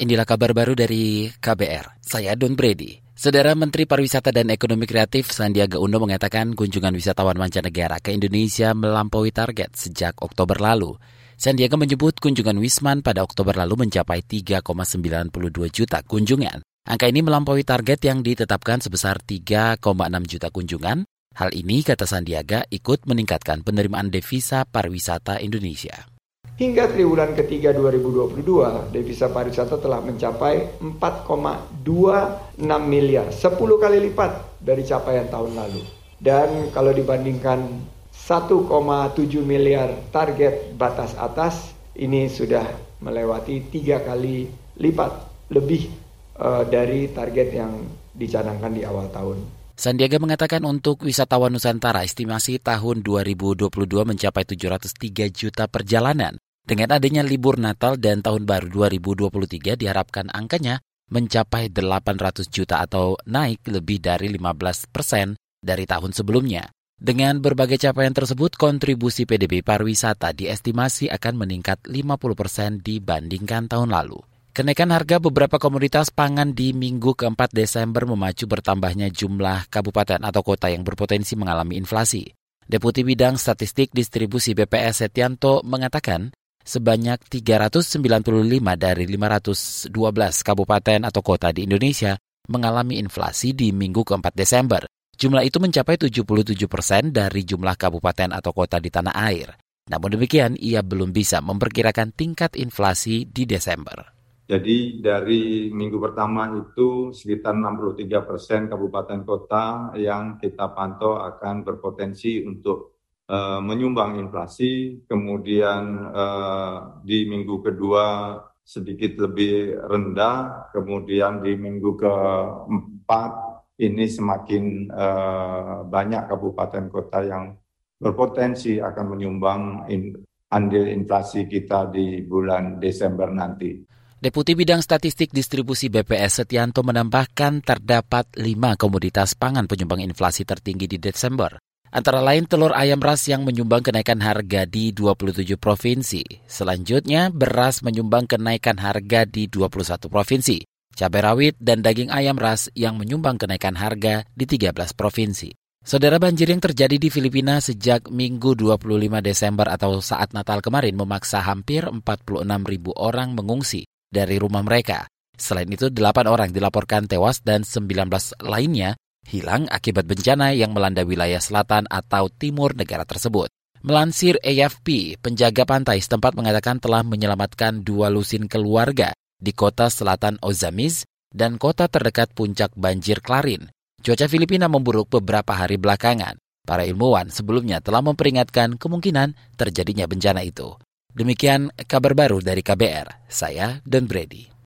Inilah kabar baru dari KBR. Saya Don Brady. Saudara Menteri Pariwisata dan Ekonomi Kreatif Sandiaga Uno mengatakan kunjungan wisatawan mancanegara ke Indonesia melampaui target sejak Oktober lalu. Sandiaga menyebut kunjungan Wisman pada Oktober lalu mencapai 3,92 juta kunjungan. Angka ini melampaui target yang ditetapkan sebesar 3,6 juta kunjungan. Hal ini, kata Sandiaga, ikut meningkatkan penerimaan devisa pariwisata Indonesia. Hingga triwulan ketiga 2022, devisa pariwisata telah mencapai 4,26 miliar, 10 kali lipat dari capaian tahun lalu. Dan kalau dibandingkan 1,7 miliar target batas atas, ini sudah melewati tiga kali lipat lebih uh, dari target yang dicanangkan di awal tahun. Sandiaga mengatakan untuk wisatawan Nusantara estimasi tahun 2022 mencapai 703 juta perjalanan dengan adanya libur Natal dan Tahun Baru 2023 diharapkan angkanya mencapai 800 juta atau naik lebih dari 15 persen dari tahun sebelumnya. Dengan berbagai capaian tersebut, kontribusi PDB pariwisata diestimasi akan meningkat 50 persen dibandingkan tahun lalu. Kenaikan harga beberapa komoditas pangan di minggu keempat Desember memacu bertambahnya jumlah kabupaten atau kota yang berpotensi mengalami inflasi. Deputi Bidang Statistik Distribusi BPS Setianto mengatakan, sebanyak 395 dari 512 kabupaten atau kota di Indonesia mengalami inflasi di minggu keempat Desember. Jumlah itu mencapai 77 persen dari jumlah kabupaten atau kota di tanah air. Namun demikian, ia belum bisa memperkirakan tingkat inflasi di Desember. Jadi dari minggu pertama itu sekitar 63 persen kabupaten kota yang kita pantau akan berpotensi untuk uh, menyumbang inflasi, kemudian uh, di minggu kedua sedikit lebih rendah, kemudian di minggu keempat ini semakin uh, banyak kabupaten kota yang berpotensi akan menyumbang andil inflasi kita di bulan Desember nanti. Deputi Bidang Statistik Distribusi BPS Setianto menambahkan terdapat lima komoditas pangan penyumbang inflasi tertinggi di Desember. Antara lain telur ayam ras yang menyumbang kenaikan harga di 27 provinsi. Selanjutnya, beras menyumbang kenaikan harga di 21 provinsi. Cabai rawit dan daging ayam ras yang menyumbang kenaikan harga di 13 provinsi. Saudara banjir yang terjadi di Filipina sejak Minggu 25 Desember atau saat Natal kemarin memaksa hampir 46 ribu orang mengungsi dari rumah mereka. Selain itu, 8 orang dilaporkan tewas dan 19 lainnya hilang akibat bencana yang melanda wilayah selatan atau timur negara tersebut. Melansir AFP, penjaga pantai setempat mengatakan telah menyelamatkan dua lusin keluarga di kota selatan Ozamis dan kota terdekat puncak banjir Klarin. Cuaca Filipina memburuk beberapa hari belakangan. Para ilmuwan sebelumnya telah memperingatkan kemungkinan terjadinya bencana itu. Demikian kabar baru dari KBR. Saya Don Brady.